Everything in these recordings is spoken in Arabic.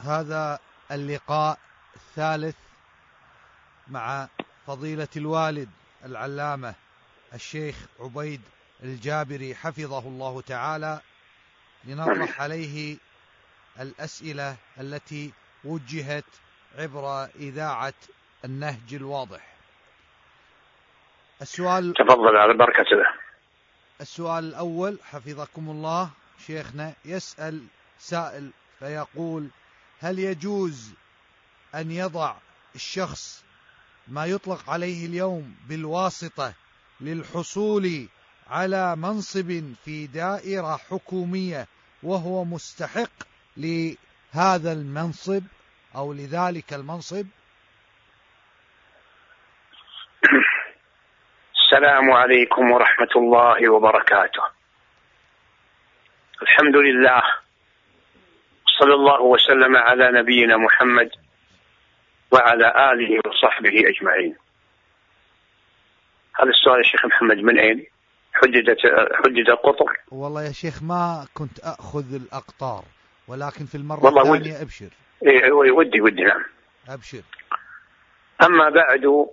هذا اللقاء الثالث مع فضيلة الوالد العلامة الشيخ عبيد الجابري حفظه الله تعالى لنطرح عليه الأسئلة التي وجهت عبر إذاعة النهج الواضح. السؤال تفضل على بركة الله السؤال الأول حفظكم الله شيخنا يسأل سائل فيقول هل يجوز أن يضع الشخص ما يطلق عليه اليوم بالواسطة للحصول على منصب في دائرة حكومية وهو مستحق لهذا المنصب أو لذلك المنصب؟ السلام عليكم ورحمة الله وبركاته. الحمد لله صلى الله وسلم على نبينا محمد وعلى آله وصحبه أجمعين. هذا السؤال يا شيخ محمد من أين؟ حددت حدد القطر والله يا شيخ ما كنت أخذ الأقطار ولكن في المرة والله الثانية ودي. أبشر. إيه ودي ودي نعم. أبشر. أما بعد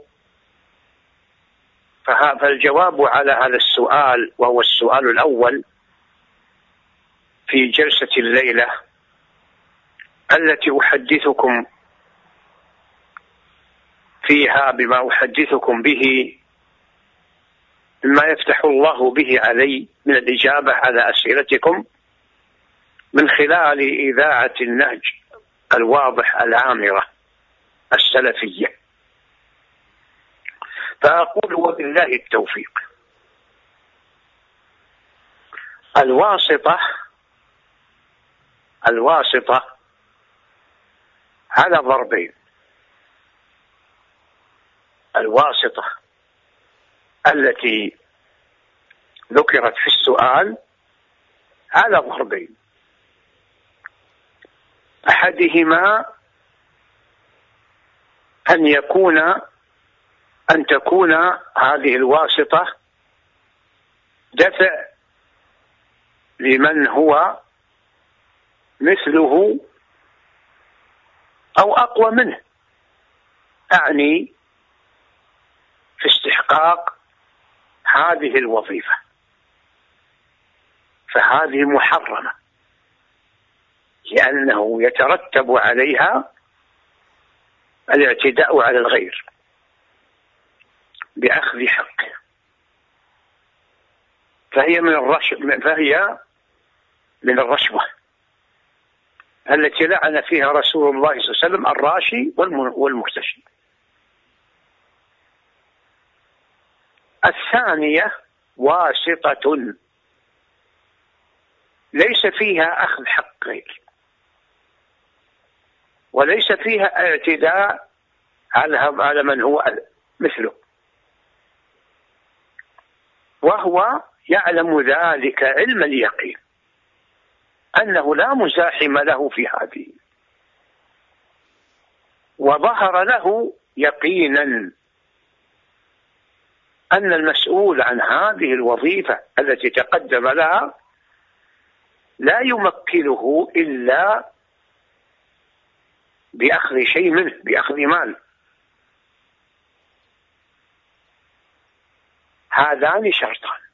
فالجواب على هذا السؤال وهو السؤال الأول في جلسة الليلة التي أحدثكم فيها بما أحدثكم به مما يفتح الله به علي من الإجابة على أسئلتكم من خلال إذاعة النهج الواضح العامرة السلفية. فأقول وبالله التوفيق. الواسطة الواسطة على ضربين. الواسطة التي ذكرت في السؤال على ضربين. أحدهما أن يكون أن تكون هذه الواسطة دفع لمن هو مثله أو أقوى منه. أعني في استحقاق هذه الوظيفة. فهذه محرمة. لأنه يترتب عليها الاعتداء على الغير. بأخذ حقه فهي من الرش فهي من الرشوة. التي لعن فيها رسول الله صلى الله عليه وسلم الراشي والمرتشي الثانية واسطة. ليس فيها أخذ حق غير. وليس فيها اعتداء على على من هو مثله. وهو يعلم ذلك علم اليقين. أنه لا مزاحم له في هذه. وظهر له يقينا أن المسؤول عن هذه الوظيفة التي تقدم لها لا يمكنه إلا بأخذ شيء منه بأخذ مال. هذان شرطان.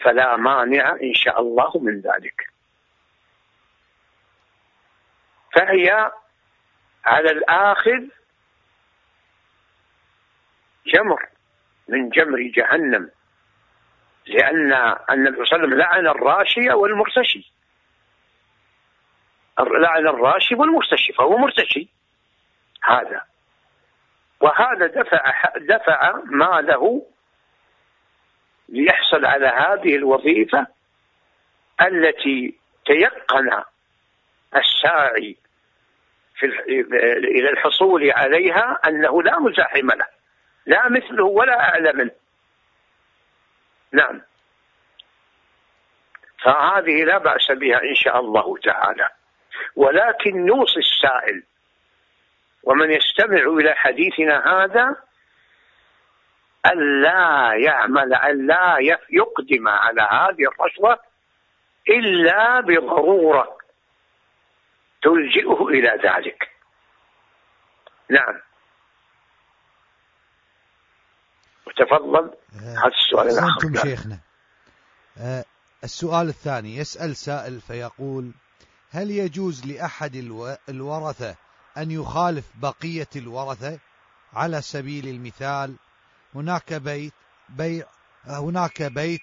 فلا مانع إن شاء الله من ذلك. فهي على الآخذ جمر من جمر جهنم لأن النبي صلى الله عليه وسلم لعن الراشي والمرتشي. لعن الراشي والمرتشي فهو مرتشي هذا. وهذا دفع دفع ماله ليحصل على هذه الوظيفة التي تيقن الساعي في إلى الحصول عليها أنه لا مزاحم له لا مثله ولا أعلى منه نعم. فهذه لا بأس بها إن شاء الله تعالى. ولكن نوصي السائل ومن يستمع إلى حديثنا هذا ألا يعمل ألا يقدم على هذه الرشوة إلا بضرورة تلجئه إلى ذلك. نعم. وتفضل آه، هذا السؤال الآخر. نعم. شيخنا. آه، السؤال الثاني يسأل سائل فيقول هل يجوز لأحد الورثة أن يخالف بقية الورثة على سبيل المثال هناك بيت بيع هناك بيت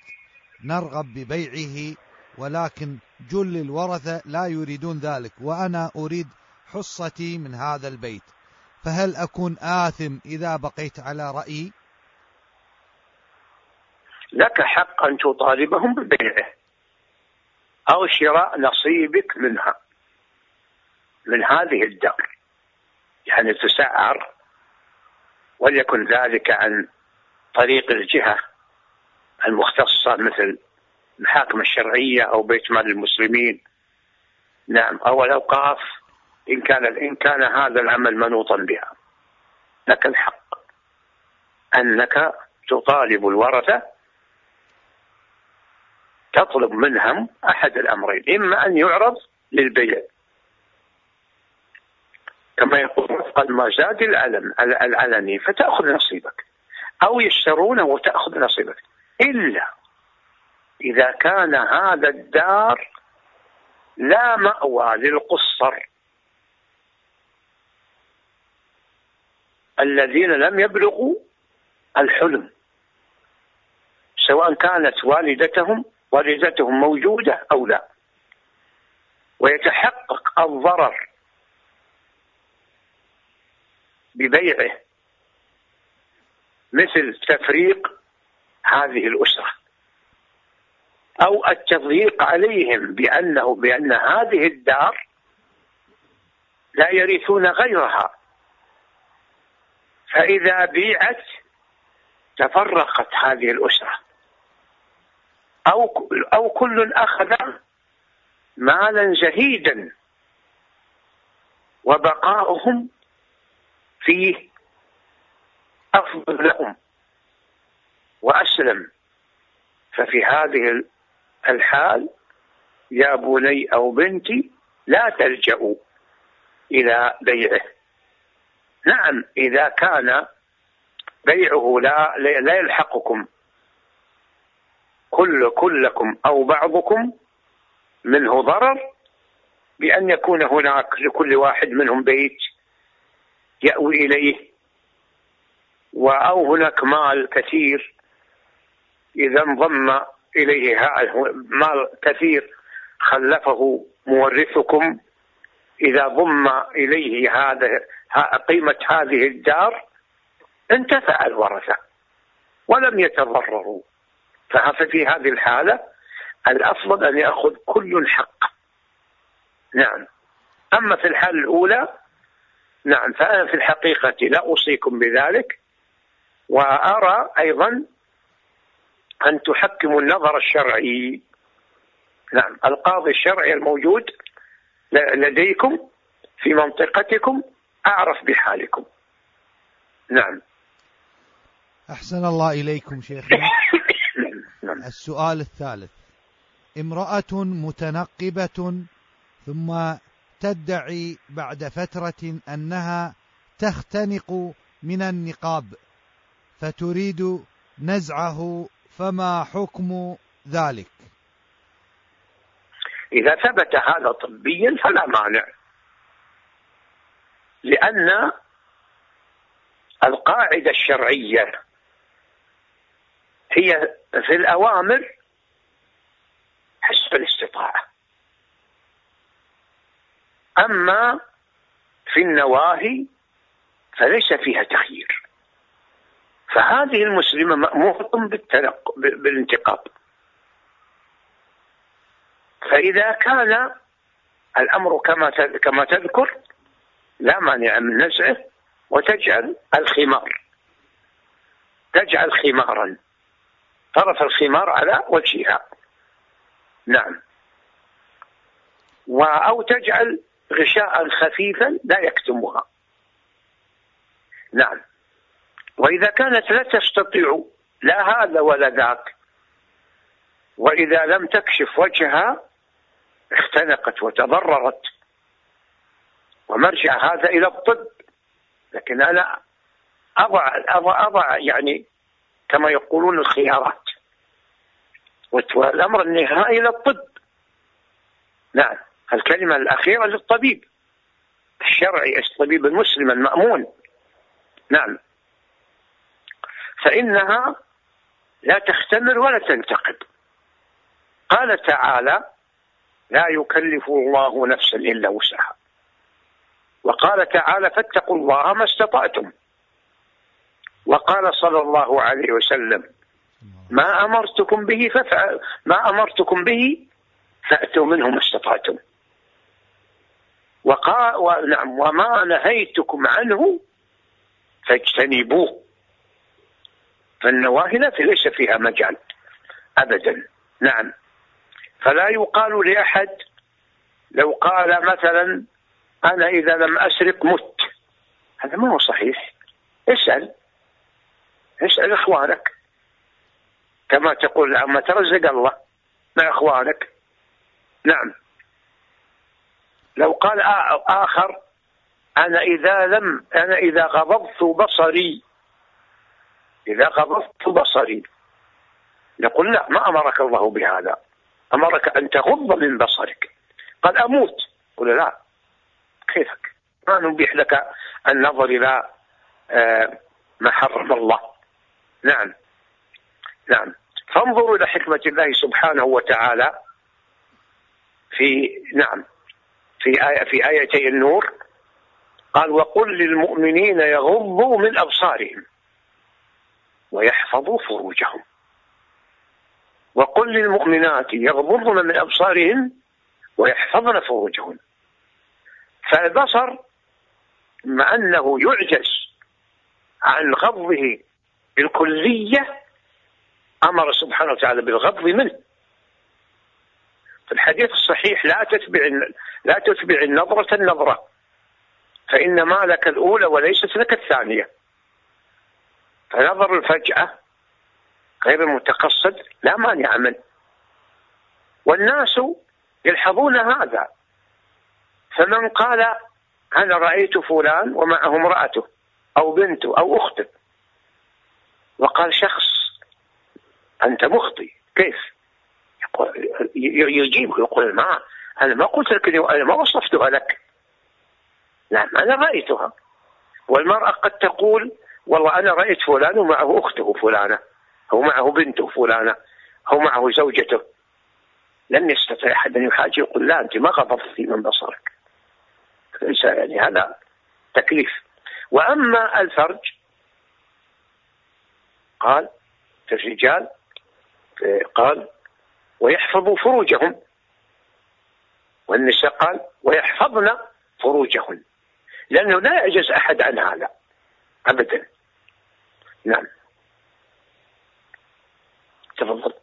نرغب ببيعه ولكن جل الورثة لا يريدون ذلك وأنا أريد حصتي من هذا البيت. فهل أكون آثم إذا بقيت على رأيي؟ لك حق أن تطالبهم ببيعه. أو شراء نصيبك منها من هذه الدار يعني تسعر وليكن ذلك عن طريق الجهة المختصة مثل المحاكم الشرعية أو بيت مال المسلمين. نعم أو الأوقاف إن كان إن كان هذا العمل منوطا بها. لك الحق أنك تطالب الورثة تطلب منهم أحد الأمرين إما أن يعرض للبيع. كما يقول وفق المزاد العلن العلني فتأخذ نصيبك. أو يشترونه وتأخذ نصيبك. إلا إذا كان هذا الدار لا مأوى للقصر الذين لم يبلغوا الحلم سواء كانت والدتهم والدتهم موجودة أو لا. ويتحقق الضرر ببيعه مثل تفريق هذه الأسرة أو التضييق عليهم بأنه بأن هذه الدار لا يرثون غيرها. فإذا بيعت تفرقت هذه الأسرة. أو أو كل أخذ مالا زهيدا وبقاؤهم فيه أفضل لهم وأسلم. ففي هذه الحال يا بني أو بنتي لا تلجأوا إلى بيعه. نعم إذا كان بيعه لا لا يلحقكم. كل كلكم أو بعضكم منه ضرر بأن يكون هناك لكل واحد منهم بيت يأوي إليه. أو هناك مال كثير إذا انضم إليه مال كثير خلفه مورثكم. إذا ضم إليه هذا قيمة هذه الدار انتفع الورثة ولم يتضرروا. ففي هذه الحالة الأفضل أن يأخذ كل الحق. نعم. أما في الحالة الأولى نعم فأنا في الحقيقة لا أوصيكم بذلك. وأرى أيضا أن تحكموا النظر الشرعي. نعم القاضي الشرعي الموجود لديكم في منطقتكم أعرف بحالكم. نعم. أحسن الله إليكم شيخنا. نعم. السؤال الثالث. امرأة متنقبة ثم تدعي بعد فترة أنها تختنق من النقاب فتريد نزعه فما حكم ذلك؟ إذا ثبت هذا طبيا فلا مانع. لأن القاعدة الشرعية هي في الأوامر حسب الاستطاعة. أما في النواهي فليس فيها تخيير. فهذه المسلمة مأمورة بالتنق... بالانتقاب فإذا كان الأمر كما كما تذكر لا مانع من نزعه وتجعل الخمار. تجعل خمارا. طرف الخمار على وجهها. نعم. أو تجعل غشاء خفيفا لا يكتمها. نعم. وإذا كانت لا تستطيع لا هذا ولا ذاك وإذا لم تكشف وجهها اختنقت وتضررت. ومرجع هذا إلى الطب. لكن أنا أضع أضع, أضع يعني كما يقولون الخيارات. والأمر النهائي إلى الطب. نعم الكلمة الأخيرة للطبيب. الشرعي الطبيب المسلم المأمون. نعم. فإنها لا تختمر ولا تنتقد. قال تعالى لا يكلف الله نفسا إلا وسعها. وقال تعالى فاتقوا الله ما استطعتم. وقال صلى الله عليه وسلم ما أمرتكم به ما أمرتكم به فأتوا منه ما استطعتم. وقال ونعم وما نهيتكم عنه فاجتنبوه. فالنواهي ليس فيها مجال أبدا. نعم. فلا يقال لأحد لو قال مثلا أنا إذا لم أسرق مت. هذا ما هو صحيح. اسأل. اسأل إخوانك. كما تقول عما ترزق الله مع إخوانك. نعم. لو قال آخر أنا إذا لم أنا إذا غضبت بصري إذا غضبت بصري. نقول لا ما أمرك الله بهذا. أمرك أن تغض من بصرك. قد أموت. قل لا. كيفك؟ ما نبيح لك النظر إلى آه، ما حرم الله. نعم. نعم. فانظروا إلى حكمة الله سبحانه وتعالى. في نعم. في آية في آيتي النور. قال وقل للمؤمنين يغضوا من أبصارهم. ويحفظوا فروجهم. وقل للمؤمنات يغضضن من أبصارهن ويحفظن فروجهن. فالبصر مع أنه يعجز عن غضه بالكلية أمر سبحانه وتعالى بالغض منه. في الحديث الصحيح لا تتبع لا تتبع النظرة النظرة فإن ما لك الأولى وليست لك الثانية. فنظر الفجأة غير المتقصد لا مانع منه. والناس يلحظون هذا. فمن قال أنا رأيت فلان ومعه امرأته أو بنته أو أخته. وقال شخص أنت مخطي كيف؟ يجيب يقول ما أنا ما قلت لك أنا ما وصفتها لك. نعم أنا رأيتها. والمرأة قد تقول والله أنا رأيت فلان ومعه أخته فلانة أو معه بنته فلانة أو معه زوجته. لم يستطع أحد أن يحاجي يقول لا أنت ما غضبتي من بصرك. ليس يعني هذا تكليف. وأما الفرج قال في الرجال قال ويحفظوا فروجهم. والنساء قال ويحفظن فروجهن. لأنه لا يعجز أحد عن هذا أبدا. نعم. تفضل.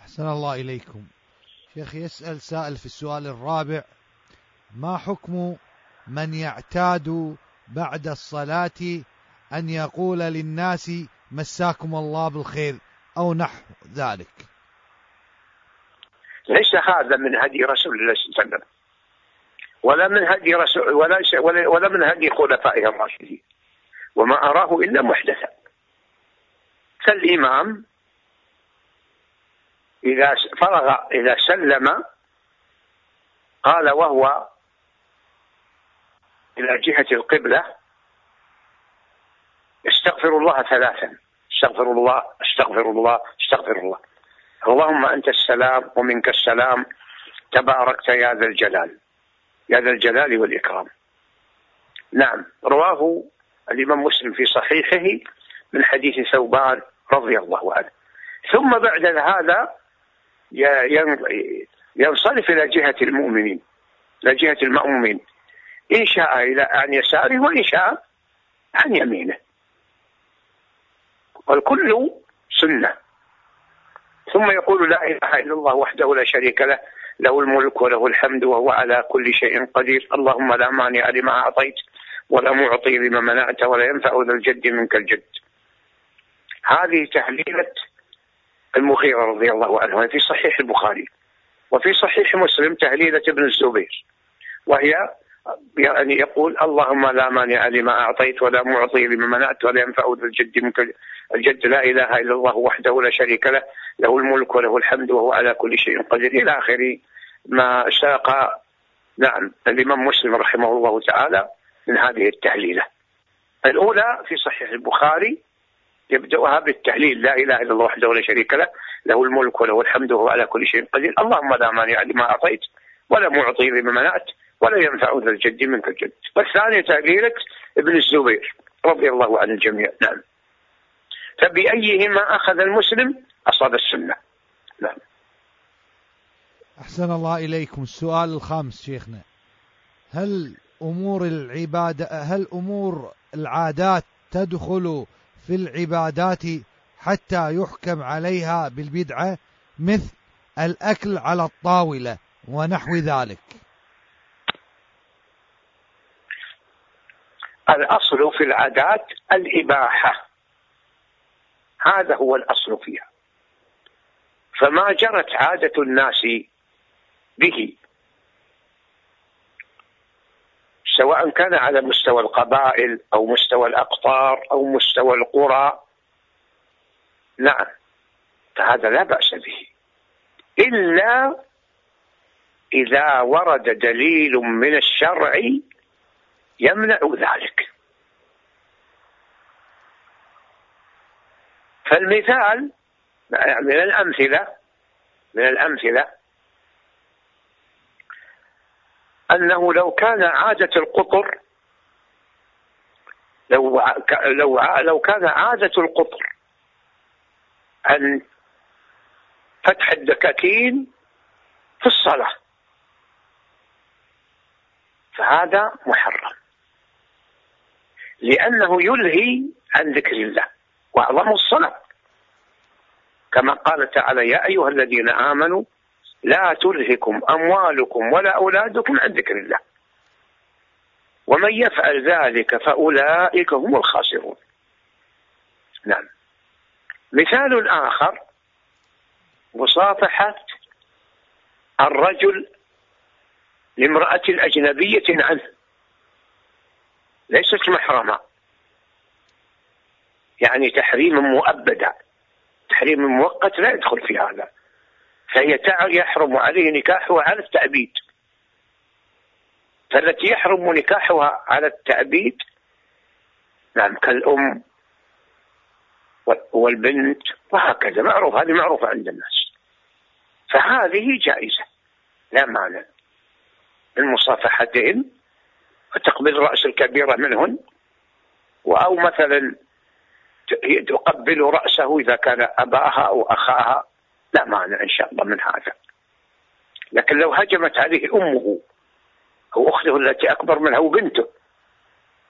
أحسن الله إليكم. شيخ يسأل سائل في السؤال الرابع ما حكم من يعتاد بعد الصلاة أن يقول للناس مساكم الله بالخير أو نحو ذلك؟ ليس هذا من هدي رسول الله صلى الله عليه وسلم. ولا من هدي رسول ولا ولا من هدي خلفائه الراشدين. وما أراه إلا محدثا. فالإمام إذا فرغ إذا سلم قال وهو إلى جهة القبلة استغفر الله ثلاثا. استغفر الله استغفر الله استغفر الله. اللهم أنت السلام ومنك السلام. تباركت يا ذا الجلال. يا ذا الجلال والإكرام. نعم رواه الإمام مسلم في صحيحه من حديث ثوبان رضي الله عنه. ثم بعد هذا ينصرف إلى جهة المؤمنين إلى جهة المأمومين. إن شاء إلى عن يساره وإن شاء عن يمينه. والكل سنة. ثم يقول لا إله إلا الله وحده لا شريك له له الملك وله الحمد وهو على كل شيء قدير. اللهم لا مانع لما أعطيت ولا معطي لما منعت ولا ينفع ذا الجد منك الجد. هذه تحليلة المغيرة رضي الله عنه في صحيح البخاري. وفي صحيح مسلم تهليلة ابن الزبير. وهي يعني يقول اللهم لا مانع لما أعطيت ولا معطي لما منعت ولا ينفع ذا الجد منك. الجد لا إله إلا الله وحده لا شريك له. له الملك وله الحمد وهو على كل شيء قدير. إلى آخر ما ساق. نعم الإمام مسلم رحمه الله تعالى من هذه التهليلة الأولى في صحيح البخاري يبدأها بالتهليل لا إله إلا الله وحده لا شريك له له الملك وله الحمد وهو على كل شيء قدير. اللهم لا مانع لما أعطيت ولا معطي لما منعت ولا ينفع ذا الجد منك الجد. والثانية تهليلة ابن الزبير رضي الله عن الجميع. نعم. فبأيهما أخذ المسلم؟ أصاب السنة. نعم. أحسن الله إليكم. السؤال الخامس شيخنا. هل أمور العبادة هل أمور العادات تدخل في العبادات حتى يحكم عليها بالبدعة مثل الأكل على الطاولة ونحو ذلك. الأصل في العادات الإباحة. هذا هو الأصل فيها. فما جرت عادة الناس به سواء كان على مستوى القبائل أو مستوى الأقطار أو مستوى القرى. نعم فهذا لا بأس به. إلا إذا ورد دليل من الشرع يمنع ذلك. فالمثال من الأمثلة من الأمثلة أنه لو كان عادة القطر لو لو لو كان عادة القطر عن فتح الدكاكين في الصلاة فهذا محرم. لأنه يلهي عن ذكر الله وأعظم الصلاة. كما قال تعالى يا أيها الذين آمنوا لا تلهكم أموالكم ولا أولادكم عن ذكر الله. ومن يفعل ذلك فأولئك هم الخاسرون. نعم. مثال آخر مصافحة الرجل لامرأة أجنبية عنه. ليست محرمة. يعني تحريم مؤبدا تحريم مؤقت لا يدخل في هذا. فهي يحرم عليه نكاحها على التأبيد. فالتي يحرم نكاحها على التأبيد نعم كالأم والبنت وهكذا معروف هذه معروفة عند الناس. فهذه جائزة لا مانع. من مصافحتهن وتقبل رأس الكبيرة منهن أو مثلا تقبل رأسه إذا كان أباها أو أخاها. لا مانع إن شاء الله من هذا. لكن لو هجمت عليه أمه أو أخته التي أكبر منها وبنته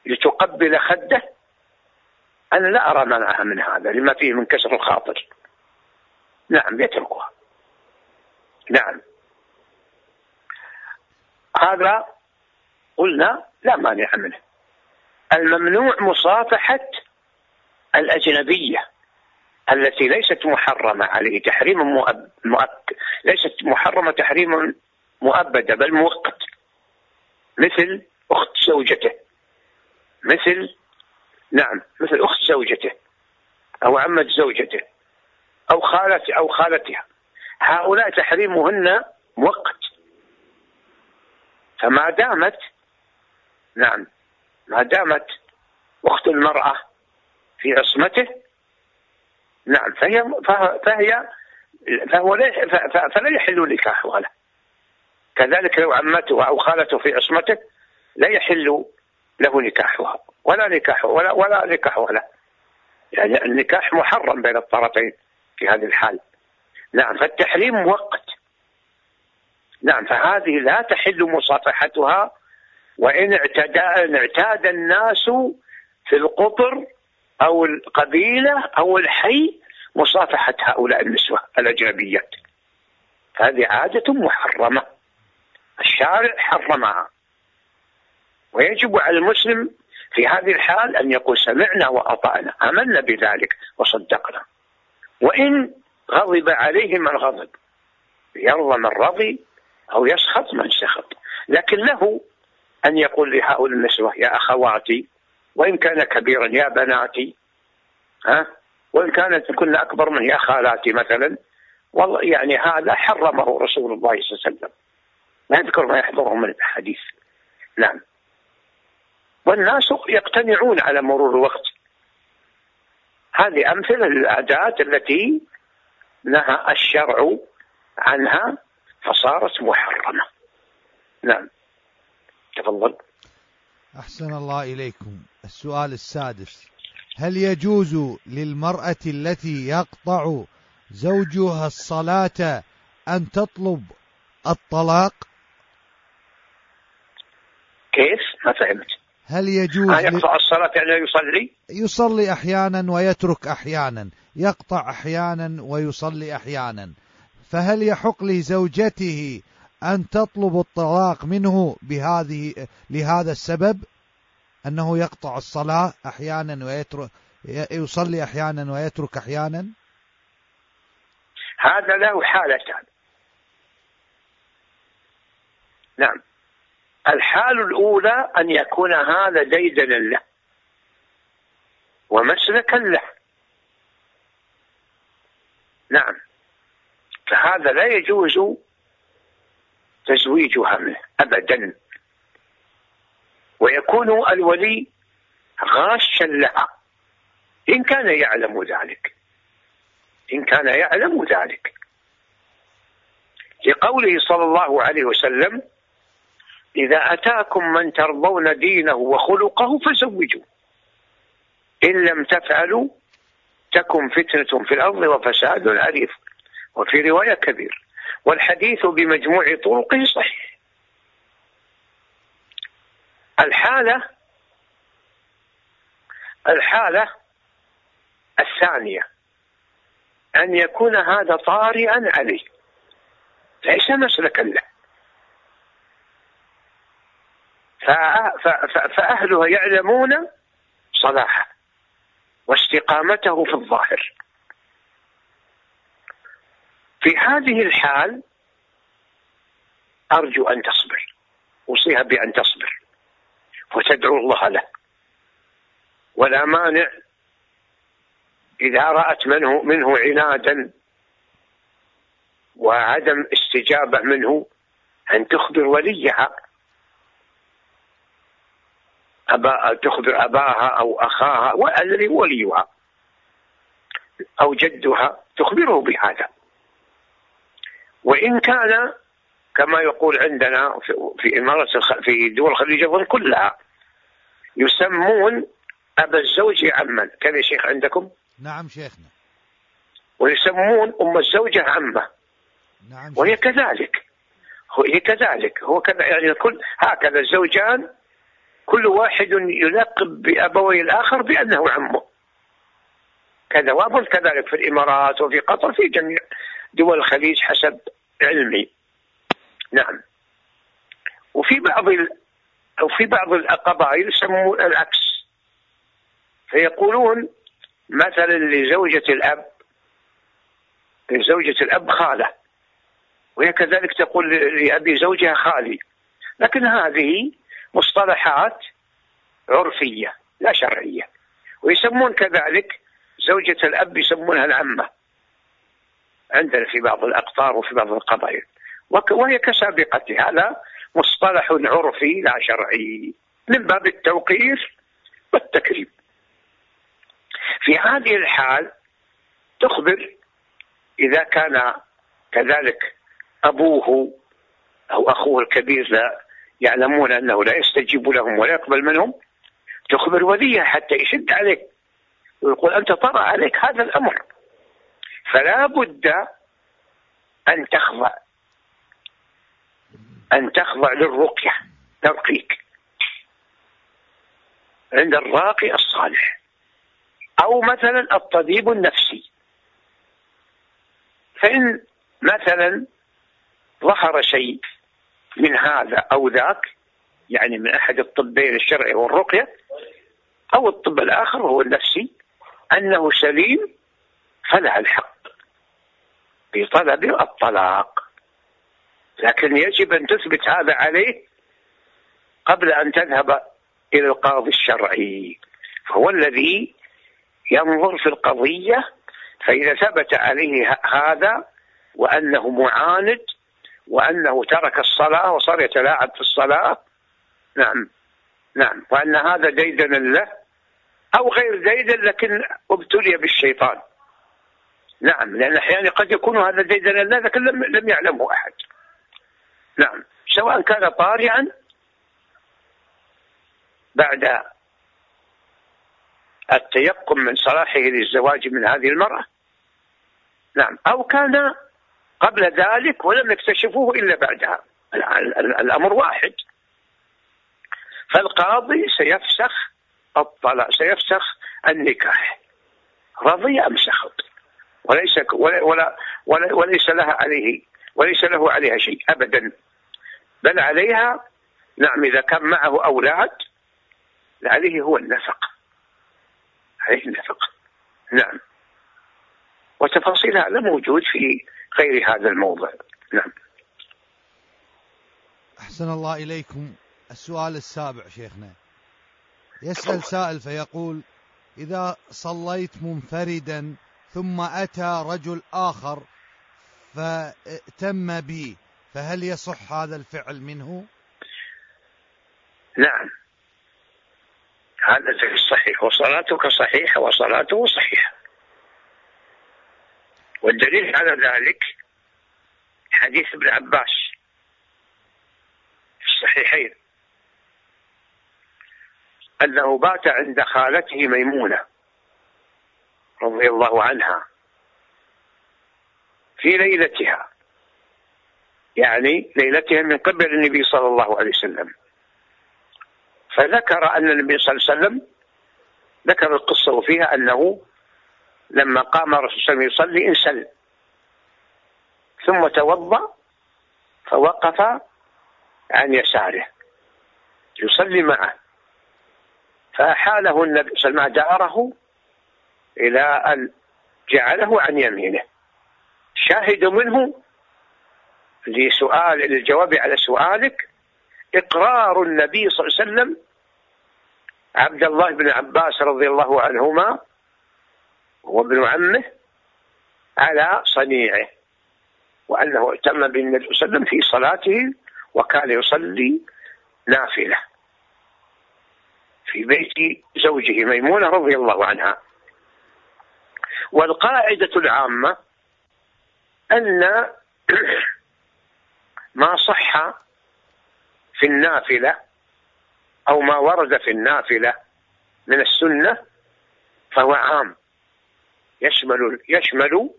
لتقبل خده أنا لا أرى منعها من هذا لما فيه من كسر الخاطر. نعم يتركها. نعم. هذا قلنا لا مانع منه. الممنوع مصافحة الأجنبية. التي ليست محرمة عليه تحريم مؤكد ليست محرمة تحريم مؤبدة بل مؤقت مثل أخت زوجته. مثل نعم مثل أخت زوجته أو عمة زوجته أو خالة أو خالتها. هؤلاء تحريمهن مؤقت فما دامت نعم ما دامت أخت المرأة في عصمته نعم فهي فهي فهو لا فلا يحل نكاحها كذلك لو عمته أو خالته في عصمته لا يحل له نكاحها. ولا نكاح ولا ولا نكاح له يعني النكاح محرم بين الطرفين في هذه الحال. نعم فالتحريم مؤقت نعم فهذه لا تحل مصافحتها وإن اعتدى ان اعتاد الناس في القطر أو القبيلة أو الحي مصافحة هؤلاء النسوة الأجنبيات. هذه عادة محرمة. الشارع حرمها. ويجب على المسلم في هذه الحال أن يقول سمعنا وأطعنا آمنا بذلك وصدقنا. وإن غضب عليه من غضب يرضى من رضي أو يسخط من سخط. لكن له أن يقول لهؤلاء النسوة يا أخواتي وإن كان كبيرا يا بناتي ها؟ وإن كانت كن أكبر منه يا خالاتي مثلا والله يعني هذا حرمه رسول الله صلى الله عليه وسلم. ما يذكر ما يحضره من الحديث نعم. والناس يقتنعون على مرور الوقت. هذه أمثلة للعادات التي نهى الشرع عنها فصارت محرمة. نعم. تفضل. أحسن الله إليكم. السؤال السادس. هل يجوز للمرأة التي يقطع زوجها الصلاة أن تطلب الطلاق؟ كيف؟ ما فهمت. هل يجوز هل يقطع الصلاة يعني يصلي؟ يصلي أحيانا ويترك أحيانا. يقطع أحيانا ويصلي أحيانا. فهل يحق لزوجته أن تطلب الطلاق منه بهذه لهذا السبب أنه يقطع الصلاة أحيانا ويترك يصلي أحيانا ويترك أحيانا؟ هذا له حالتان نعم. الحال الأولى أن يكون هذا ديدنا له. ومسلكا له. نعم. فهذا لا يجوز تزويجها منه أبدا. ويكون الولي غاشا لها. إن كان يعلم ذلك. إن كان يعلم ذلك. لقوله صلى الله عليه وسلم إذا أتاكم من ترضون دينه وخلقه فزوجوه إن لم تفعلوا تكن فتنة في الأرض وفساد عريض وفي رواية كبير والحديث بمجموع طرقه صحيح. الحالة الحالة الثانية أن يكون هذا طارئا عليه. ليس مسلكا له. فأهلها يعلمون صلاحه واستقامته في الظاهر. في هذه الحال أرجو أن تصبر أوصيها بأن تصبر وتدعو الله له. ولا مانع إذا رأت منه منه عنادا وعدم استجابة منه أن تخبر وليها. أبا تخبر أباها أو أخاها والذي وليها أو جدها تخبره بهذا. وإن كان كما يقول عندنا في إمارة في دول الخليج كلها يسمون أبا الزوج عما. كذا يا شيخ عندكم؟ نعم شيخنا. ويسمون أم الزوجة عمة. نعم وهي كذلك. هي كذلك. هو كذا يعني كل هكذا الزوجان كل واحد يلقب بأبوي الآخر بأنه عمه. كذا وأظن كذلك في الإمارات وفي قطر في جميع دول الخليج حسب علمي. نعم. وفي بعض ال... أو في بعض القبائل يسمون العكس. فيقولون مثلا لزوجة الأب لزوجة الأب خالة. وهي كذلك تقول لأبي زوجها خالي. لكن هذه مصطلحات عرفية لا شرعية. ويسمون كذلك زوجة الأب يسمونها العمة. عندنا في بعض الأقطار وفي بعض القبائل وهي كسابقتها هذا مصطلح عرفي لا شرعي. من باب التوقير والتكريم في هذه الحال تخبر إذا كان كذلك أبوه أو أخوه الكبير لا يعلمون أنه لا يستجيب لهم ولا يقبل منهم تخبر وليها حتى يشد عليك. ويقول أنت طرأ عليك هذا الأمر. فلا بد أن تخضع. أن تخضع للرقية ترقيك عند الراقي الصالح. أو مثلا الطبيب النفسي. فإن مثلا ظهر شيء من هذا أو ذاك يعني من أحد الطبين الشرعي والرقية أو الطب الآخر وهو النفسي أنه سليم فلها الحق. في طلب الطلاق. لكن يجب أن تثبت هذا عليه قبل أن تذهب إلى القاضي الشرعي. فهو الذي ينظر في القضية فإذا ثبت عليه هذا وأنه معاند وأنه ترك الصلاة وصار يتلاعب في الصلاة نعم نعم. وأن هذا ديدن له أو غير ديدن لكن ابتلي بالشيطان. نعم لأن أحيانا قد يكون هذا ديدن له لكن لم, لم يعلمه أحد. نعم سواء كان طارئا بعد التيقن من صلاحه للزواج من هذه المرأة. نعم أو كان قبل ذلك ولم يكتشفوه إلا بعدها. الأمر واحد. فالقاضي سيفسخ الطلاق سيفسخ النكاح. رضي أم سخط؟ وليس ولا ولا ولا وليس لها عليه وليس له عليها شيء أبدا. بل عليها نعم إذا كان معه أولاد عليه هو النفق. عليه النفق. نعم. وتفاصيل هذا موجود في غير هذا الموضع. نعم. أحسن الله إليكم. السؤال السابع شيخنا. يسأل سائل فيقول إذا صليت منفردا ثم أتى رجل آخر فتم بي فهل يصح هذا الفعل منه؟ نعم. هذا الصحيح وصلاتك صحيحة وصلاته صحيحة. والدليل على ذلك حديث ابن عباس في الصحيحين أنه بات عند خالته ميمونة. رضي الله عنها في ليلتها. يعني ليلتها من قبل النبي صلى الله عليه وسلم. فذكر أن النبي صلى الله عليه وسلم ذكر القصة وفيها أنه لما قام الرسول صلى الله عليه وسلم يصلي انسل. ثم توضأ فوقف عن يساره. يصلي معه. فأحاله النبي صلى الله عليه وسلم داره إلى أن جعله عن يمينه. شاهد منه لسؤال للجواب على سؤالك إقرار النبي صلى الله عليه وسلم عبد الله بن عباس رضي الله عنهما وابن عمه على صنيعه وأنه ائتم بالنبي صلى الله عليه وسلم في صلاته وكان يصلي نافلة في بيت زوجه ميمونة رضي الله عنها. والقاعدة العامة أن ما صح في النافلة أو ما ورد في النافلة من السنة فهو عام. يشمل يشمل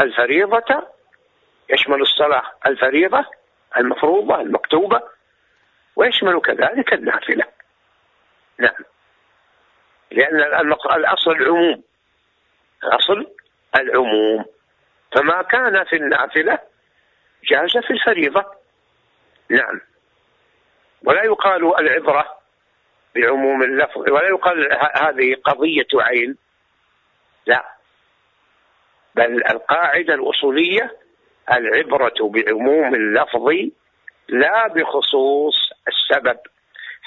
الفريضة يشمل الصلاة الفريضة المفروضة المكتوبة ويشمل كذلك النافلة. نعم. لأن الأصل العموم الأصل العموم. فما كان في النافلة جاز في الفريضة. نعم. ولا يقال العبرة بعموم اللفظ ولا يقال هذه قضية عين. لا. بل القاعدة الأصولية العبرة بعموم اللفظ لا بخصوص السبب.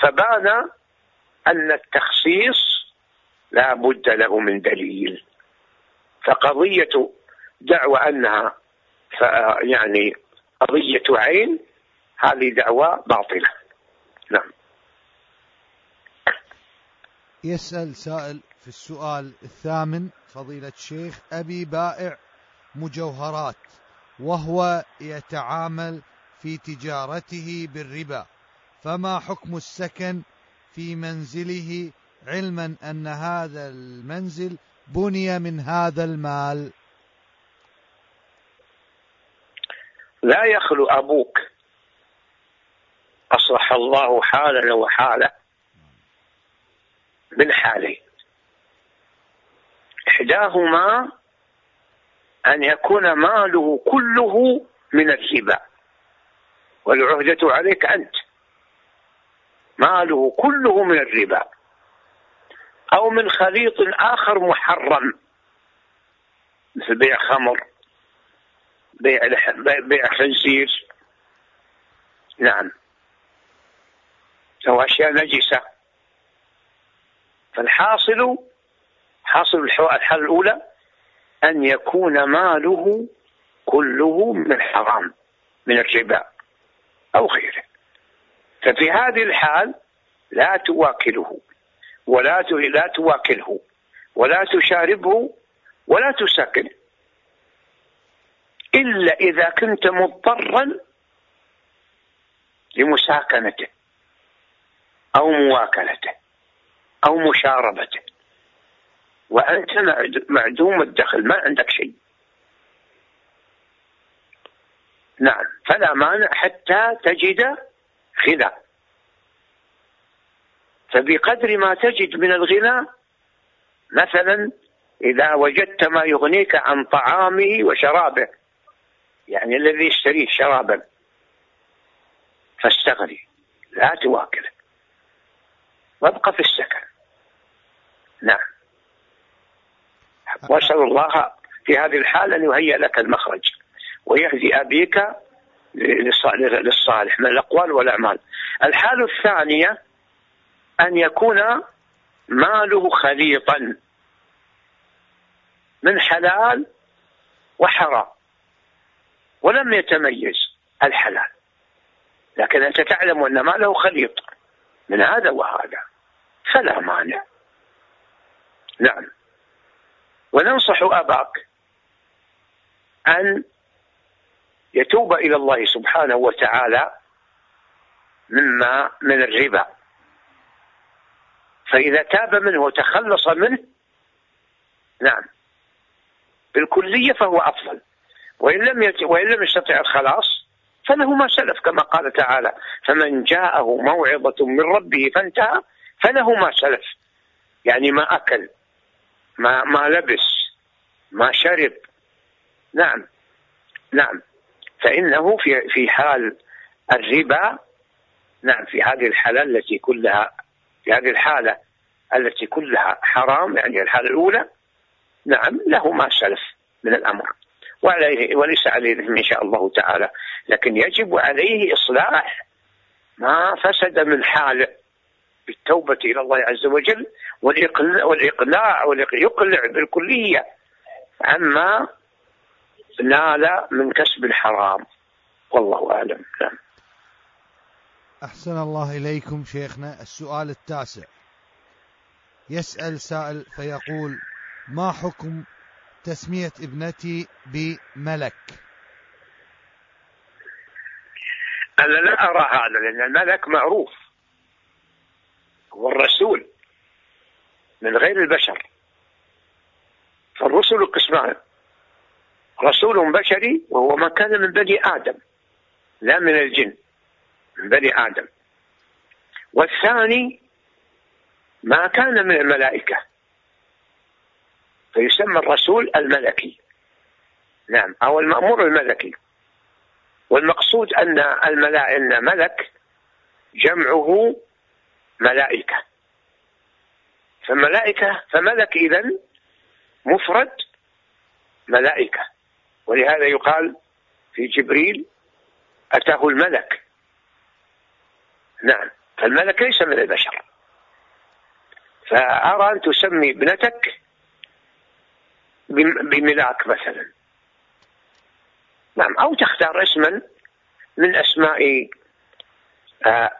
فبان أن التخصيص لا بد له من دليل. فقضية دعوى أنها يعني قضية عين هذه دعوى باطلة. نعم. يسأل سائل في السؤال الثامن فضيلة الشيخ أبي بائع مجوهرات وهو يتعامل في تجارته بالربا فما حكم السكن في منزله؟ علما أن هذا المنزل بني من هذا المال؟ لا يخلو أبوك. أصلح الله حالنا وحاله. من حالين إحداهما أن يكون ماله كله من الربا والعهدة عليك أنت. ماله كله من الربا. أو من خليط آخر محرم. مثل بيع خمر بيع بيع خنزير. نعم. أو أشياء نجسة. فالحاصل حاصل الحالة الأولى أن يكون ماله كله من الحرام من الربا أو غيره. ففي هذه الحال لا تواكله. ولا لا تواكله ولا تشاربه ولا تسكن. إلا إذا كنت مضطرا لمساكنته أو مواكلته أو مشاربته. وأنت معدوم الدخل ما عندك شيء. نعم فلا مانع حتى تجد غنى فبقدر ما تجد من الغنى مثلا إذا وجدت ما يغنيك عن طعامه وشرابه يعني الذي يشتريه شرابا فاستغني لا تواكله وابقى في السكن نعم وأسأل الله في هذه الحال أن يهيئ لك المخرج ويهدي أبيك للصالح من الأقوال والأعمال. الحالة الثانية أن يكون ماله خليطا من حلال وحرام ولم يتميز الحلال. لكن أنت تعلم أن ماله خليط. من هذا وهذا. فلا مانع. نعم. وننصح أباك أن يتوب إلى الله سبحانه وتعالى مما من الربا. فإذا تاب منه وتخلص منه نعم. بالكلية فهو أفضل. وإن لم يت... وإن لم يستطع الخلاص فله ما سلف كما قال تعالى فمن جاءه موعظة من ربه فانتهى فله ما سلف. يعني ما أكل ما ما لبس ما شرب. نعم نعم. فإنه في في حال الربا نعم في هذه الحالة التي كلها في هذه الحالة التي كلها حرام يعني الحالة الأولى نعم له ما سلف من الأمر. وعليه وليس عليه إن شاء الله تعالى. لكن يجب عليه إصلاح ما فسد من حاله بالتوبة إلى الله عز وجل والإقلاع واليقلع بالكلية. عما نال من كسب الحرام. والله أعلم. نعم. أحسن الله إليكم شيخنا. السؤال التاسع. يسأل سائل فيقول ما حكم تسمية ابنتي بملك؟ أنا لا أرى هذا لأن الملك معروف. هو الرسول من غير البشر. فالرسل قسمان. رسول بشري وهو ما كان من بني آدم لا من الجن. بني آدم. والثاني ما كان من الملائكة فيسمى الرسول الملكي. نعم أو المأمور الملكي. والمقصود أن الملائكة ملك جمعه ملائكة. فملائكة فملك إذا مفرد ملائكة. ولهذا يقال في جبريل أتاه الملك. نعم. فالملك ليس من البشر. فأرى أن تسمي ابنتك بملاك مثلا. نعم. أو تختار اسما من أسماء آه،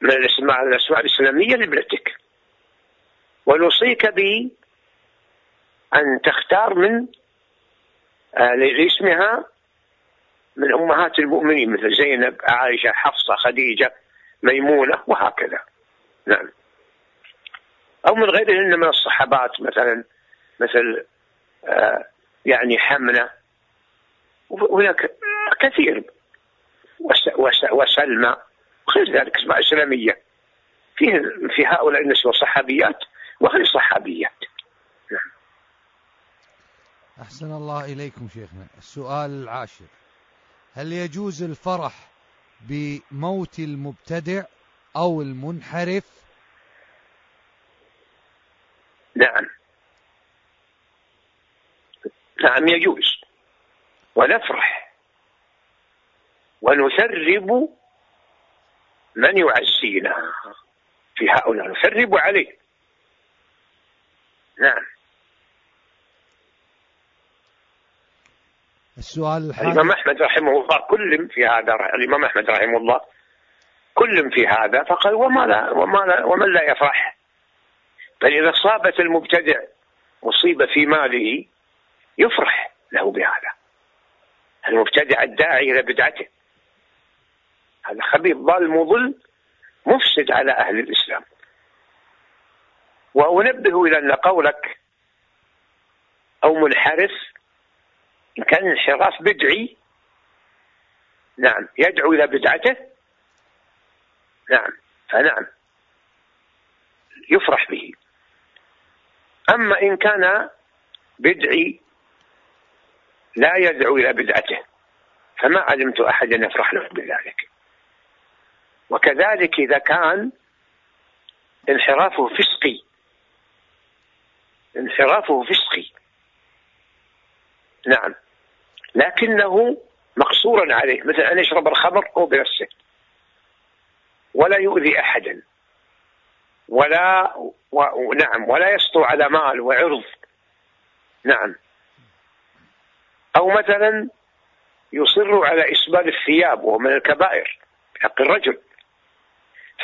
من الأسماء الأسماء الإسلامية لابنتك. ونوصيك ب أن تختار من آه، لاسمها من أمهات المؤمنين مثل زينب عائشة حفصة خديجة ميمونة وهكذا. نعم. أو من غيرهن من الصحابات مثلا مثل آه، يعني حمنة وهناك كثير وسلمى وغير ذلك أسماء إسلامية. في في هؤلاء النسوة صحابيات وغير صحابيات. نعم. أحسن الله إليكم شيخنا. السؤال العاشر. هل يجوز الفرح بموت المبتدع أو المنحرف؟ نعم. نعم يجوز. ونفرح. ونسرب من يعزينا. في هؤلاء نثرب عليه. نعم. السؤال الحالي الإمام أحمد رحمه الله كل في هذا الإمام أحمد رحمه الله كل في هذا فقال وما لا وما لا ومن لا يفرح؟ بل إذا صابت المبتدع مصيبة في ماله يفرح له بهذا. المبتدع الداعي إلى بدعته. هذا خبيث ضال مضل مفسد على أهل الإسلام. وأنبه إلى أن قولك أو منحرف كان انحراف بدعي. نعم يدعو إلى بدعته. نعم فنعم. يفرح به. أما إن كان بدعي لا يدعو إلى بدعته. فما علمت أحدا يفرح له بذلك. وكذلك إذا كان انحرافه فسقي. انحرافه فسقي. نعم. لكنه مقصورا عليه. مثل أن يشرب الخمر هو بنفسه. ولا يؤذي أحدا. ولا و... نعم. ولا يسطو على مال وعرض. نعم. أو مثلا يصر على إسبال الثياب وهو من الكبائر حق الرجل.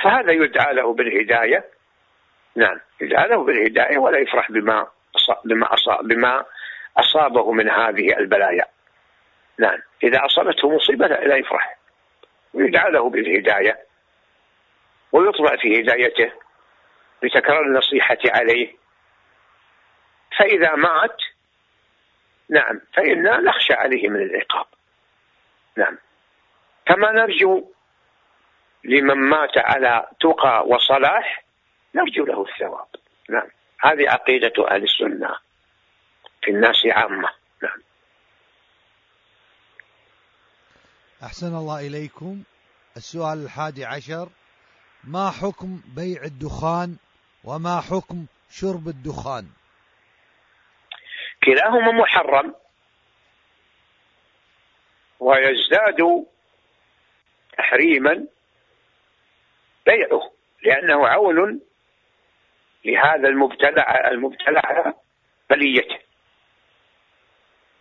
فهذا يدعى له بالهداية. نعم. يدعى له بالهداية ولا يفرح بما بما أصاب بما أصابه من هذه البلايا. نعم. إذا أصابته مصيبة لا يفرح. ويدعى له بالهداية. ويطمع في هدايته. بتكرار النصيحة عليه. فإذا مات نعم فإنا نخشى عليه من العقاب. نعم. كما نرجو لمن مات على تقى وصلاح نرجو له الثواب. نعم. هذه عقيدة أهل السنة. في الناس عامة. نعم. أحسن الله إليكم. السؤال الحادي عشر. ما حكم بيع الدخان وما حكم شرب الدخان؟ كلاهما محرم. ويزداد تحريما بيعه لأنه عون لهذا المبتلع المبتلع بليته.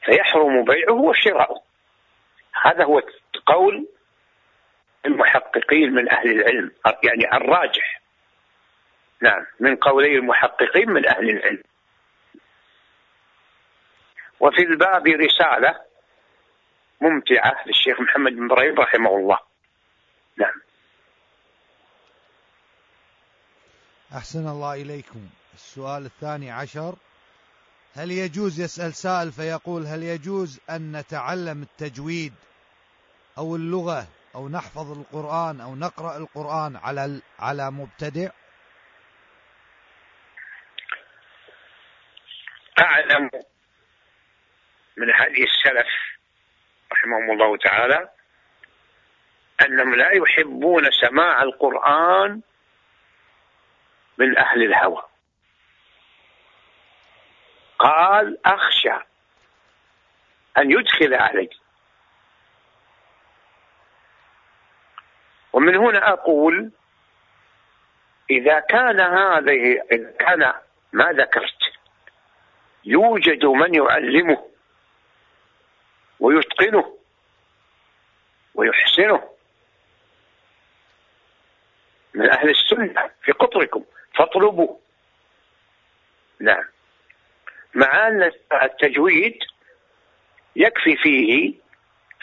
فيحرم بيعه وشراؤه. هذا هو قول المحققين من أهل العلم يعني الراجح. نعم من قولي المحققين من أهل العلم. وفي الباب رسالة ممتعة للشيخ محمد بن إبراهيم رحمه الله. نعم. أحسن الله إليكم. السؤال الثاني عشر. هل يجوز يسأل سائل فيقول هل يجوز أن نتعلم التجويد أو اللغة أو نحفظ القرآن أو نقرأ القرآن على على مبتدئ؟ أعلم من هذه السلف رحمهم الله تعالى أنهم لا يحبون سماع القرآن من أهل الهوى قال أخشى أن يدخل علي. ومن هنا أقول إذا كان هذه إذا كان ما ذكرت يوجد من يعلمه ويتقنه ويحسنه من أهل السنة في قطركم. فاطلبوا. نعم. مع أن التجويد يكفي فيه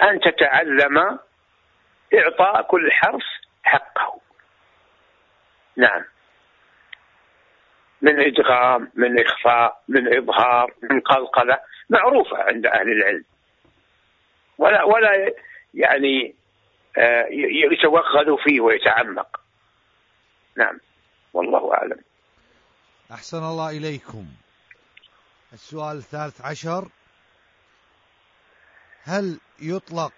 أن تتعلم إعطاء كل حرف حقه. نعم. من إدغام من إخفاء من إظهار من قلقلة معروفة عند أهل العلم. ولا ولا يعني آه، يتوغل فيه ويتعمق. نعم. والله أعلم. أحسن الله إليكم. السؤال الثالث عشر. هل يطلق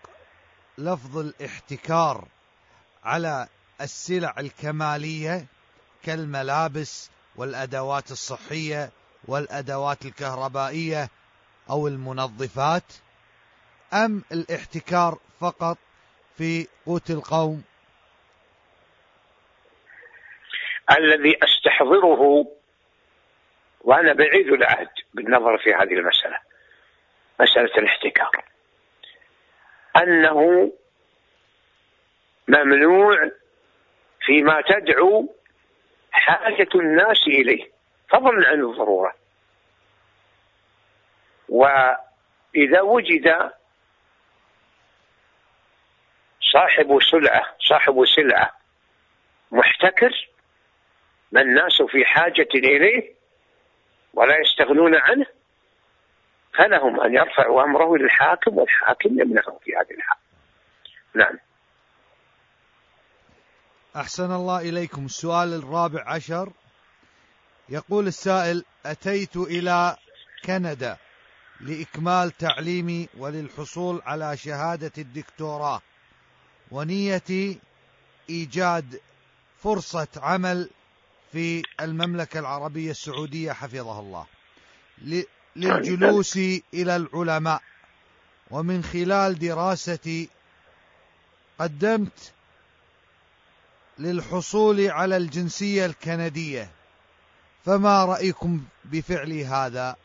لفظ الاحتكار على السلع الكمالية كالملابس والأدوات الصحية والأدوات الكهربائية أو المنظفات؟ أم الاحتكار فقط في قوت القوم؟ الذي أستحضره وأنا بعيد العهد بالنظر في هذه المسألة مسألة الاحتكار. أنه ممنوع فيما تدعو حاجة الناس إليه فضلا عن الضرورة. وإذا وجد صاحب سلعة صاحب سلعة محتكر ما الناس في حاجة إليه؟ ولا يستغنون عنه فلهم أن يرفعوا أمره للحاكم والحاكم يمنعه في هذه الحال. نعم. أحسن الله إليكم. السؤال الرابع عشر. يقول السائل أتيت إلى كندا لإكمال تعليمي وللحصول على شهادة الدكتوراه ونيتي إيجاد فرصة عمل في المملكة العربية السعودية حفظها الله. للجلوس إلى العلماء. ومن خلال دراستي قدمت للحصول على الجنسية الكندية. فما رأيكم بفعل هذا؟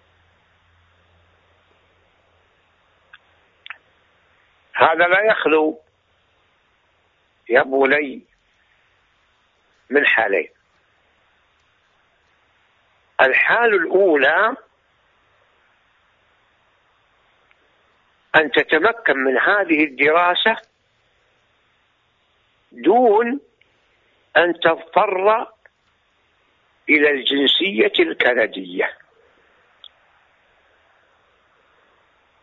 هذا لا يخلو يا بني من حالين. الحال الأولى أن تتمكن من هذه الدراسة دون أن تضطر إلى الجنسية الكندية.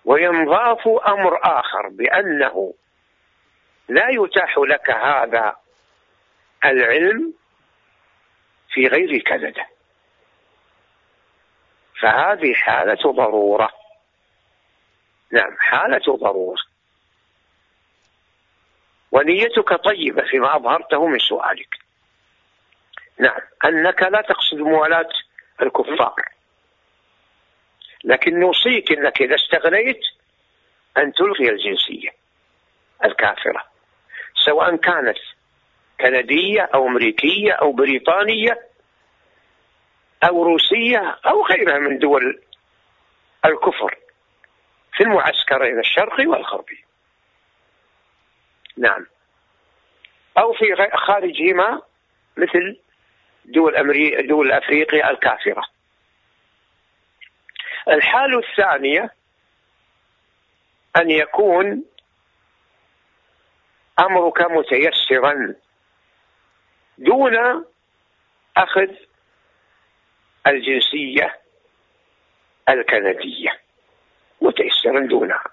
وينضاف أمر آخر بأنه لا يتاح لك هذا العلم في غير كندا. فهذه حالة ضرورة. نعم حالة ضرورة. ونيتك طيبة فيما أظهرته من سؤالك. نعم أنك لا تقصد موالاة الكفار. لكن نوصيك أنك إذا استغنيت أن تلغي الجنسية الكافرة سواء كانت كندية أو أمريكية أو بريطانية أو روسية أو غيرها من دول الكفر في المعسكرين الشرقي والغربي نعم. أو في خارجهما مثل دول أمري... دول أفريقيا الكافرة. الحالة الثانية أن يكون أمرك متيسرا دون أخذ الجنسية الكندية متيسرا دونها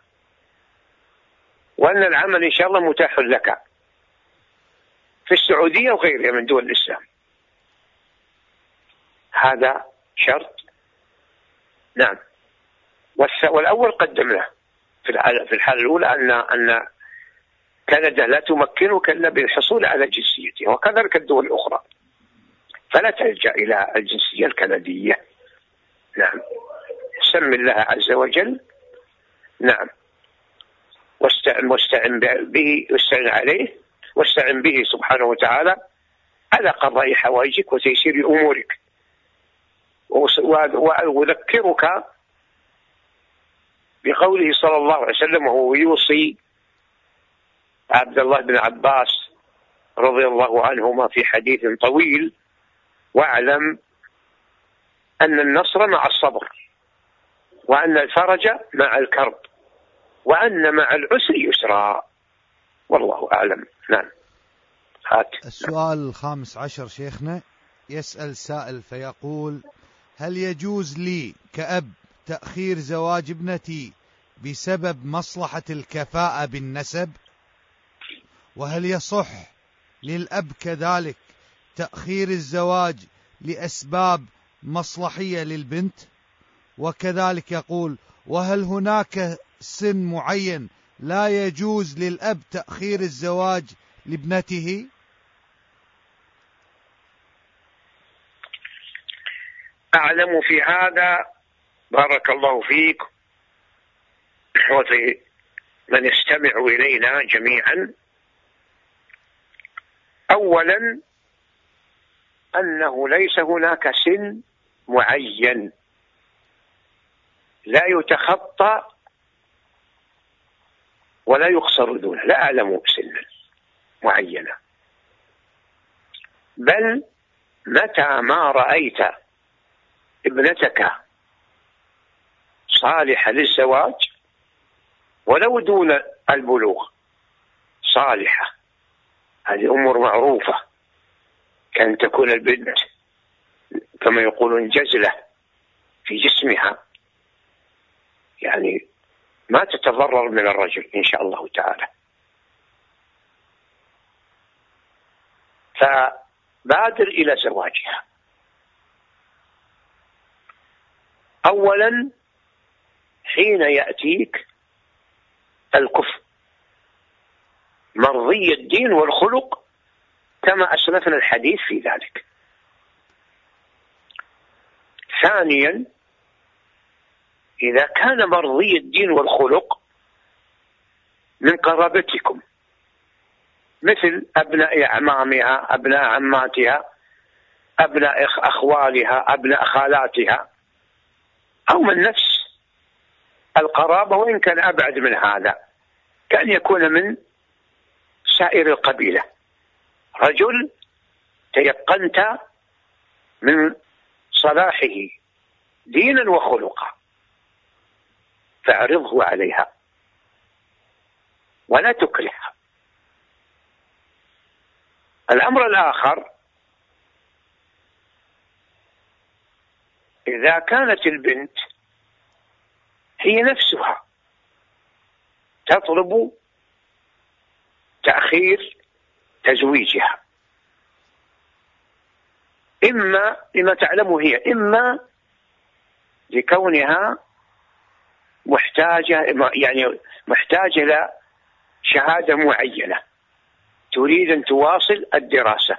وأن العمل إن شاء الله متاح لك في السعودية وغيرها من دول الإسلام. هذا شرط. نعم. والأول الحالة, في الحالة الأولى أن أن كندا لا تمكنك إلا بالحصول على جنسيتها وكذلك الدول الأخرى. فلا تلجأ إلى الجنسية الكندية. نعم. سم الله عز وجل. نعم. واستعن, واستعن به واستعن عليه واستعن به سبحانه وتعالى على قضاء حوائجك وتيسير أمورك. وأذكرك بقوله صلى الله عليه وسلم وهو يوصي عبد الله بن عباس رضي الله عنهما في حديث طويل واعلم أن النصر مع الصبر وأن الفرج مع الكرب وأن مع العسر يسرا. والله أعلم. نعم. هات. السؤال الخامس عشر شيخنا يسأل سائل فيقول هل يجوز لي كأب تأخير زواج ابنتي بسبب مصلحة الكفاءة بالنسب؟ وهل يصح للأب كذلك تأخير الزواج لأسباب مصلحية للبنت؟ وكذلك يقول وهل هناك سن معين لا يجوز للأب تأخير الزواج لابنته؟ أعلم في هذا. بارك الله فيك. وفي من يستمع إلينا جميعا. أولا أنه ليس هناك سن معين لا يتخطى ولا يقصر دونه لا أعلم سنا معينة. بل متى ما رأيت ابنتك صالحة للزواج ولو دون البلوغ؟ صالحة. هذه أمور معروفة. كان تكون البنت كما يقولون جزلة في جسمها. يعني ما تتضرر من الرجل إن شاء الله تعالى. فبادر إلى زواجها. أولا حين يأتيك الكفر. مرضي الدين والخلق كما أسلفنا الحديث في ذلك. ثانيا إذا كان مرضي الدين والخلق من قرابتكم مثل أبناء أعمامها أبناء عماتها أبناء أخوالها أبناء خالاتها أو من نفس القرابة وإن كان أبعد من هذا كأن يكون من سائر القبيلة. رجل تيقنت من صلاحه دينا وخلقا فاعرضه عليها ولا تكرهها. الأمر الآخر إذا كانت البنت هي نفسها تطلب تأخير تزويجها. إما لما تعلمه هي إما لكونها محتاجة يعني محتاجة إلى شهادة معينة. تريد أن تواصل الدراسة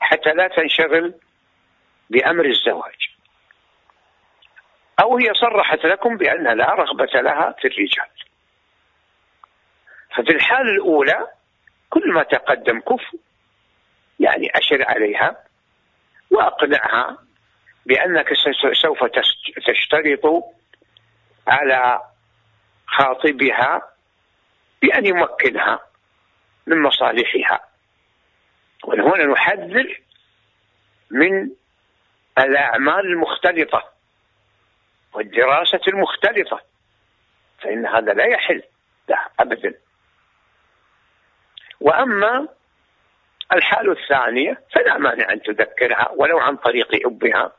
حتى لا تنشغل بأمر الزواج. أو هي صرحت لكم بأن لا رغبة لها في الرجال. ففي الحالة الأولى كل ما تقدم كفر يعني أشر عليها وأقنعها بأنك سوف تشترط على خاطبها بأن يمكنها من مصالحها. وهنا نحذر من الأعمال المختلطة والدراسة المختلطة فإن هذا لا يحل لا أبدا. وأما الحالة الثانية فلا مانع أن تذكرها ولو عن طريق أبها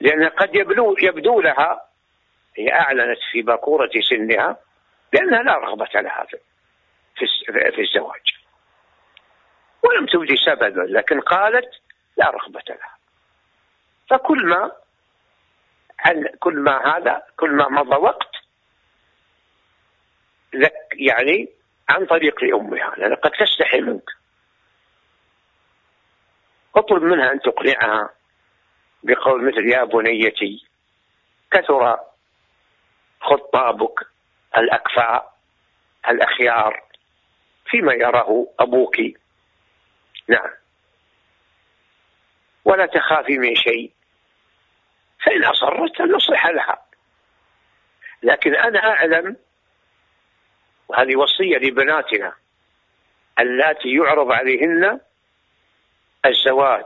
لأن قد يبدو, يبدو لها هي أعلنت في باكورة سنها بأنها لا رغبة لها في الزواج. ولم تبدي سببا لكن قالت لا رغبة لها. فكل ما كل ما هذا كل ما مضى وقت يعني عن طريق أمها لأن قد تستحي منك. اطلب منها أن تقنعها بقول مثل يا بنيتي كثر خطابك الأكفاء الأخيار فيما يراه أبوك. نعم. ولا تخافي من شيء. فإن أصرت نصح لها. لكن أنا أعلم وهذه وصية لبناتنا اللاتي يعرض عليهن الزواج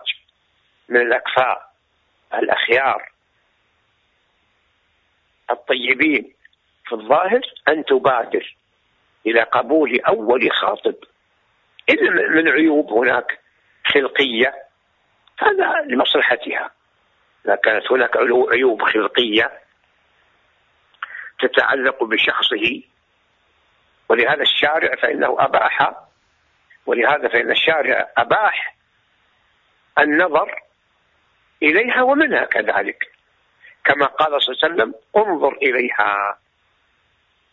من الأكفاء الأخيار الطيبين. في الظاهر أن تبادر إلى قبول أول خاطب. إذا من عيوب هناك خلقية هذا لمصلحتها. إذا كانت هناك عيوب خلقية تتعلق بشخصه ولهذا الشارع فإنه أباح. ولهذا فإن الشارع أباح النظر إليها ومنها كذلك. كما قال صلى الله عليه وسلم انظر إليها.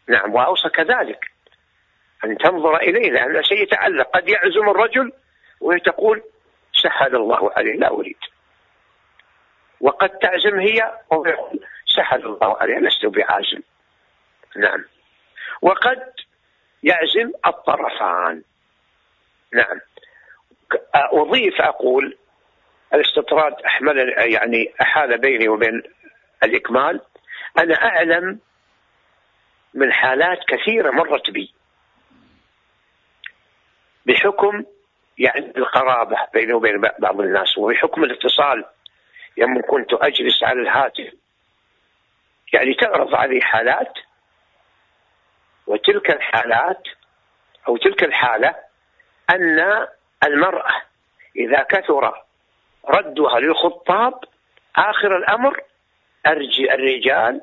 نعم وأوصى كذلك. أن تنظر إليه لأن شيء يتعلق. قد يعزم الرجل وتقول سهل الله عليه لا أريد. وقد تعزم هي ويقول سهل الله عليه لست بعازم. نعم. وقد يعزم الطرفان. نعم. أضيف أقول الاستطراد أحمل يعني أحال بيني وبين الإكمال. أنا أعلم من حالات كثيرة مرت بي. بحكم يعني القرابة بيني وبين بعض الناس وبحكم الاتصال يوم كنت أجلس على الهاتف. يعني تعرض علي حالات وتلك الحالات أو تلك الحالة أن المرأة إذا كثر ردها للخطاب آخر الأمر الرجال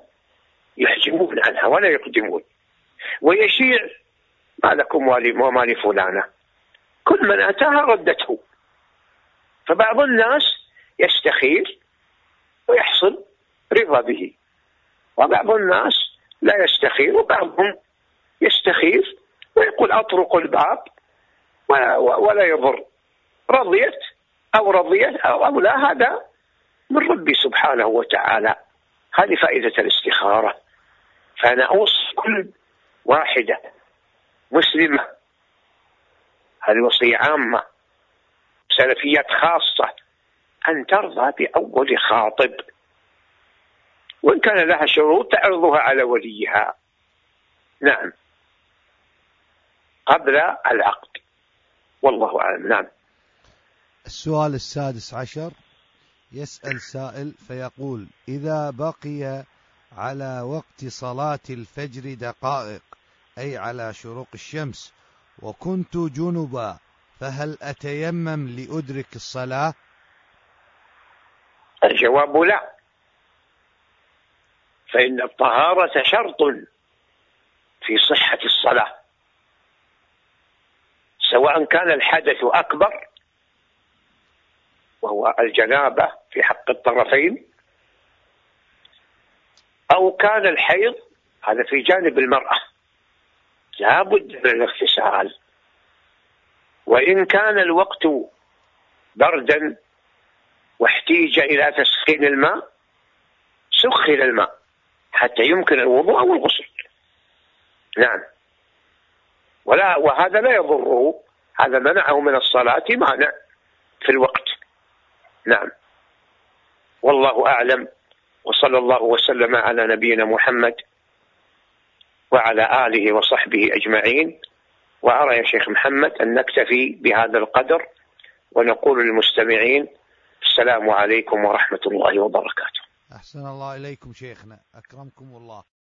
يحجمون عنها ولا يقدمون. ويشيع ما لكم وما لفلانة كل من أتاها ردته. فبعض الناس يستخير ويحصل رضا به. وبعض الناس لا يستخير وبعضهم يستخير ويقول أطرق الباب ولا يضر. رضيت أو رضيت أو لا هذا من ربي سبحانه وتعالى. هذه فائدة الاستخارة. فأنا أوصي كل واحدة مسلمة. هذه وصية عامة سلفيات خاصة أن ترضى بأول خاطب. وإن كان لها شروط تعرضها على وليها. نعم. قبل العقد. والله أعلم. نعم. السؤال السادس عشر يسأل سائل فيقول إذا بقي على وقت صلاة الفجر دقائق أي على شروق الشمس وكنت جنبا فهل أتيمم لأدرك الصلاة؟ الجواب لا. فإن الطهارة شرط في صحة الصلاة. سواء كان الحدث أكبر وهو الجنابة في حق الطرفين أو كان الحيض هذا في جانب المرأة. لابد من الاغتسال. وإن كان الوقت بردا واحتيج إلى تسخين الماء سخن الماء حتى يمكن الوضوء أو الغسل نعم. ولا وهذا لا يضره. هذا منعه من الصلاة مانع في الوقت. نعم. والله أعلم. وصلى الله وسلم على نبينا محمد وعلى آله وصحبه أجمعين. وأرى يا شيخ محمد أن نكتفي بهذا القدر ونقول للمستمعين السلام عليكم ورحمة الله وبركاته. أحسن الله إليكم شيخنا. أكرمكم الله.